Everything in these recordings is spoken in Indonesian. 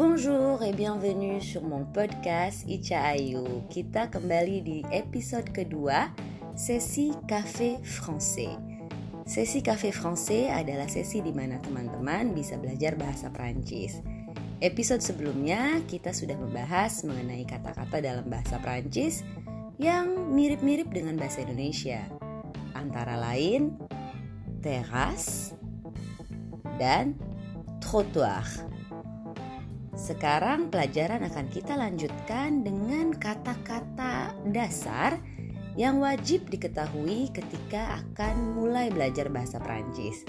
Bonjour et bienvenue sur mon podcast Ica Ayu. Kita kembali di episode kedua sesi Cafe Français. Sesi Cafe Français adalah sesi di mana teman-teman bisa belajar bahasa Prancis. Episode sebelumnya kita sudah membahas mengenai kata-kata dalam bahasa Prancis yang mirip-mirip dengan bahasa Indonesia. Antara lain teras dan trottoir. Sekarang pelajaran akan kita lanjutkan dengan kata-kata dasar yang wajib diketahui ketika akan mulai belajar bahasa Prancis.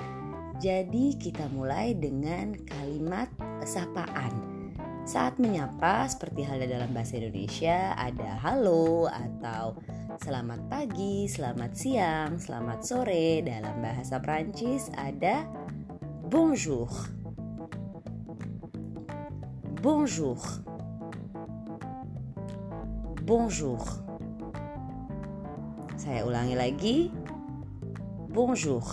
Jadi kita mulai dengan kalimat sapaan. Saat menyapa seperti halnya dalam bahasa Indonesia ada halo atau selamat pagi, selamat siang, selamat sore. Dalam bahasa Prancis ada bonjour. Bonjour. Bonjour. Saya ulangi lagi. Bonjour.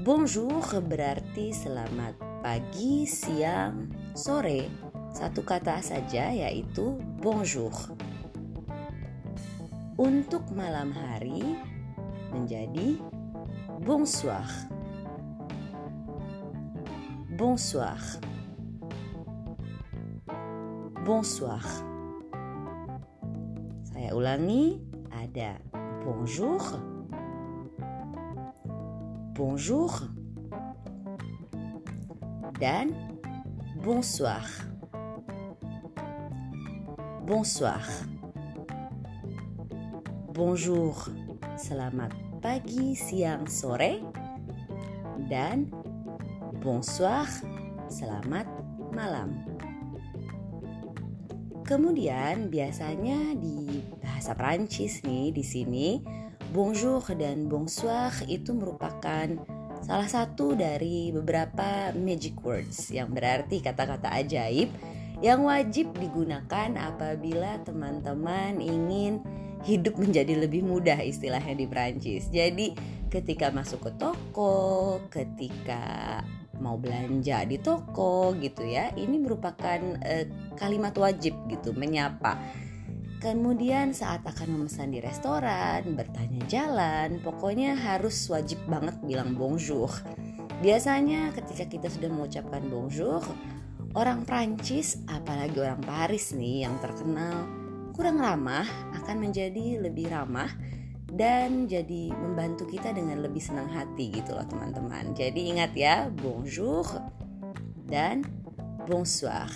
Bonjour berarti selamat pagi, siang, sore. Satu kata saja yaitu bonjour. Untuk malam hari menjadi bonsoir bonsoir. Bonsoir. Saya ulangi, ada bonjour. Bonjour. Dan bonsoir. Bonsoir. Bonjour. Selamat pagi, siang. Dan bonsoir, selamat malam. Kemudian biasanya di bahasa Prancis nih di sini bonjour dan bonsoir itu merupakan salah satu dari beberapa magic words yang berarti kata-kata ajaib yang wajib digunakan apabila teman-teman ingin hidup menjadi lebih mudah istilahnya di Prancis. Jadi ketika masuk ke toko, ketika mau belanja di toko gitu ya. Ini merupakan uh, kalimat wajib gitu menyapa. Kemudian saat akan memesan di restoran bertanya jalan pokoknya harus wajib banget bilang bonjour. Biasanya ketika kita sudah mengucapkan bonjour orang Prancis apalagi orang Paris nih yang terkenal kurang ramah akan menjadi lebih ramah dan jadi membantu kita dengan lebih senang hati gitu loh teman-teman. Jadi ingat ya, bonjour dan bonsoir.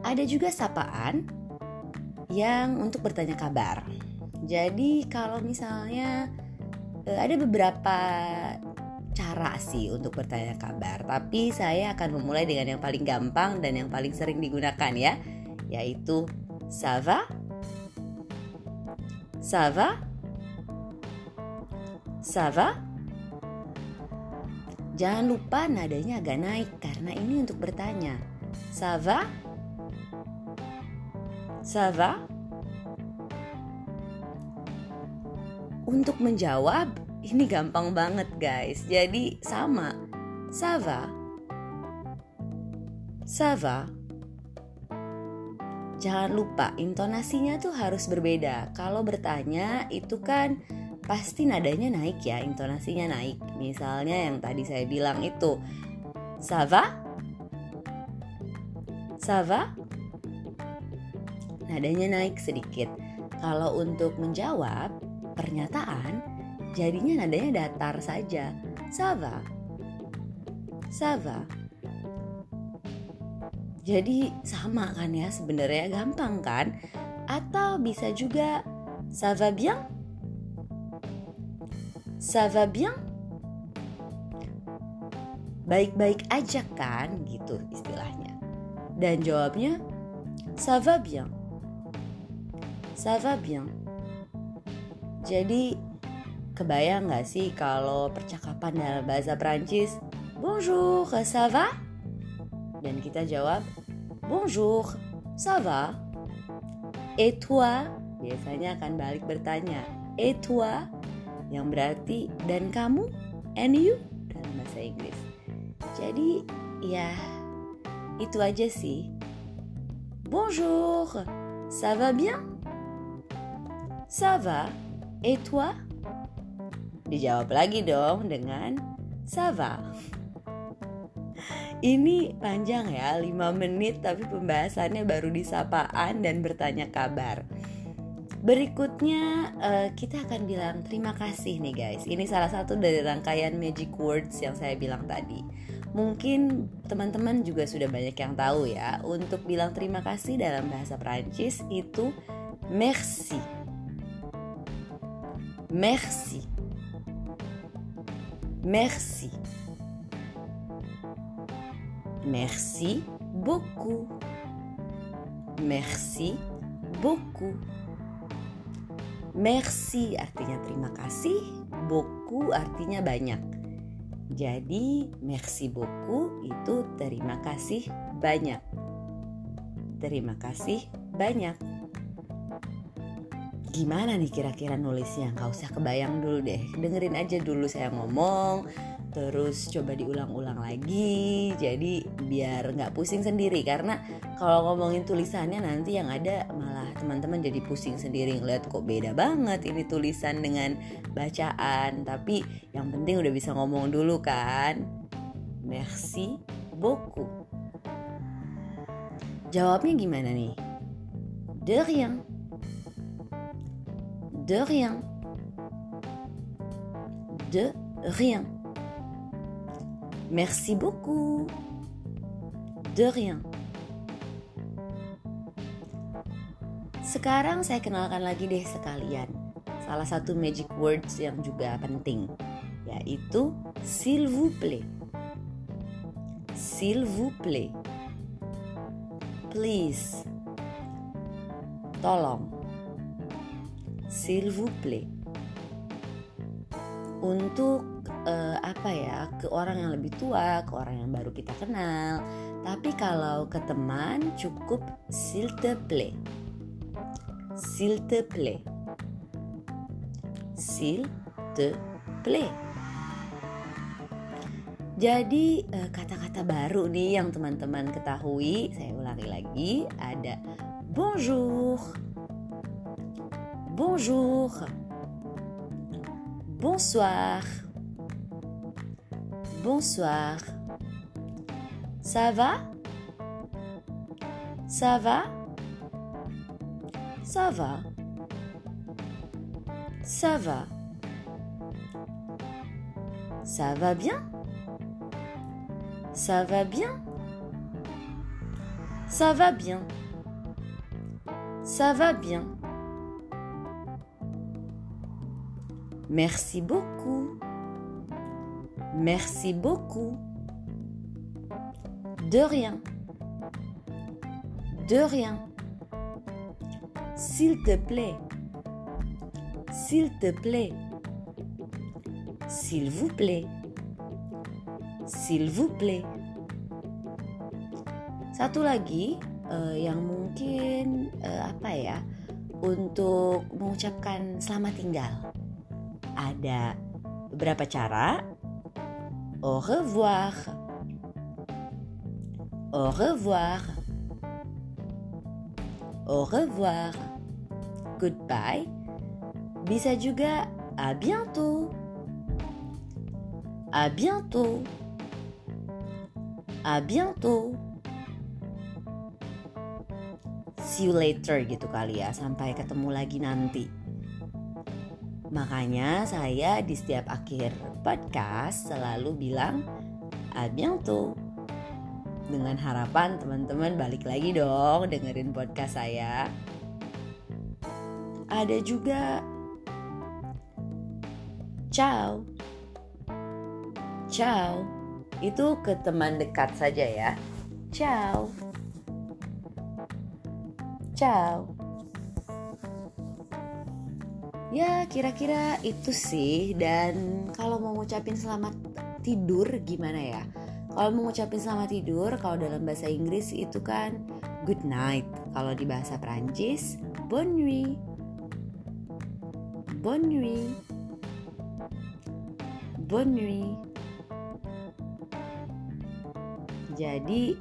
Ada juga sapaan yang untuk bertanya kabar. Jadi kalau misalnya eh, ada beberapa cara sih untuk bertanya kabar, tapi saya akan memulai dengan yang paling gampang dan yang paling sering digunakan ya, yaitu ça va Ça va? Ça va? Jangan lupa nadanya agak naik karena ini untuk bertanya. Ça va? Ça va? Untuk menjawab ini gampang banget guys. Jadi sama. Ça va? Ça va? Jangan lupa intonasinya tuh harus berbeda. Kalau bertanya itu kan pasti nadanya naik ya, intonasinya naik. Misalnya yang tadi saya bilang itu, Sava, Sava, nadanya naik sedikit. Kalau untuk menjawab pernyataan, jadinya nadanya datar saja. Sava, Sava. Jadi sama kan ya sebenarnya gampang kan? Atau bisa juga ça va bien? Ça va bien? Baik-baik aja kan gitu istilahnya. Dan jawabnya ça va bien. Ça va bien. Jadi kebayang gak sih kalau percakapan dalam bahasa Prancis Bonjour, ça va? Dan kita jawab, Bonjour, ça va? Et toi? Biasanya akan balik bertanya, Et toi? Yang berarti, dan kamu? And you? Dalam bahasa Inggris. Jadi ya itu aja sih. Bonjour, ça va bien? Ça va, et toi? Dijawab lagi dong dengan ça va. Ini panjang ya, 5 menit tapi pembahasannya baru disapaan dan bertanya kabar. Berikutnya uh, kita akan bilang terima kasih nih guys. Ini salah satu dari rangkaian magic words yang saya bilang tadi. Mungkin teman-teman juga sudah banyak yang tahu ya. Untuk bilang terima kasih dalam bahasa Prancis itu merci. Merci. Merci. Merci beaucoup. Merci beaucoup. Merci artinya terima kasih, beaucoup artinya banyak. Jadi merci beaucoup itu terima kasih banyak. Terima kasih banyak. Gimana nih kira-kira nulisnya? Gak usah kebayang dulu deh. Dengerin aja dulu saya ngomong terus coba diulang-ulang lagi. Jadi biar nggak pusing sendiri. Karena kalau ngomongin tulisannya nanti yang ada malah teman-teman jadi pusing sendiri ngeliat kok beda banget ini tulisan dengan bacaan. Tapi yang penting udah bisa ngomong dulu kan. Merci beaucoup. Jawabnya gimana nih? De rien. De rien. De rien Merci beaucoup. De rien. Sekarang saya kenalkan lagi deh sekalian salah satu magic words yang juga penting yaitu s'il vous plaît. S'il vous plaît. Please. Tolong. S'il vous plaît. Untuk uh, apa ya ke orang yang lebih tua, ke orang yang baru kita kenal. Tapi kalau ke teman cukup s'il te plaît. S'il te plaît. S'il te plaît. Jadi eh, kata-kata baru nih yang teman-teman ketahui, saya ulangi lagi, ada bonjour. Bonjour. Bonsoir. Bonsoir. Ça va? Ça va? Ça va. Ça va. Ça va bien? Ça va bien? Ça va bien. Ça va bien. Merci beaucoup. Merci beaucoup. De rien. De rien. S'il te plaît. S'il te plaît. S'il vous plaît. S'il vous plaît. Satu lagi uh, yang mungkin uh, apa ya untuk mengucapkan selamat tinggal. Ada beberapa cara Au revoir. Au revoir. Au revoir. Goodbye. Bisa juga à bientôt. À bientôt. À bientôt. See you later gitu kali ya. Sampai ketemu lagi nanti. Makanya saya di setiap akhir podcast selalu bilang a bientôt. Dengan harapan teman-teman balik lagi dong dengerin podcast saya. Ada juga ciao. Ciao. Itu ke teman dekat saja ya. Ciao. Ciao. Ya kira-kira itu sih dan kalau mau ngucapin selamat tidur gimana ya? Kalau mau ngucapin selamat tidur kalau dalam bahasa Inggris itu kan good night. Kalau di bahasa Prancis bonne nuit. Bonne nuit. Bonne nuit. Jadi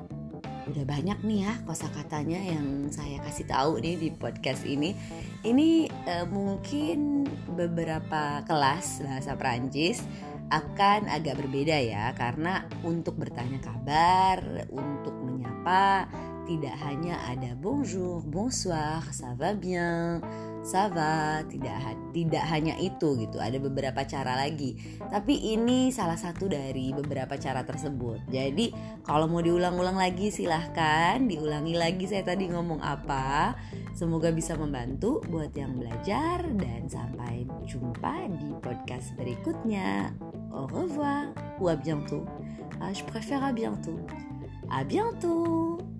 udah banyak nih ya kosakatanya yang saya kasih tahu nih di podcast ini. Ini uh, mungkin beberapa kelas bahasa Prancis akan agak berbeda ya karena untuk bertanya kabar, untuk menyapa tidak hanya ada bonjour, bonsoir, ça va bien, ça va, tidak tidak hanya itu gitu. Ada beberapa cara lagi. Tapi ini salah satu dari beberapa cara tersebut. Jadi kalau mau diulang-ulang lagi silahkan diulangi lagi saya tadi ngomong apa. Semoga bisa membantu buat yang belajar dan sampai jumpa di podcast berikutnya. Au revoir ou à bientôt. Ah, je préfère à bientôt. À bientôt.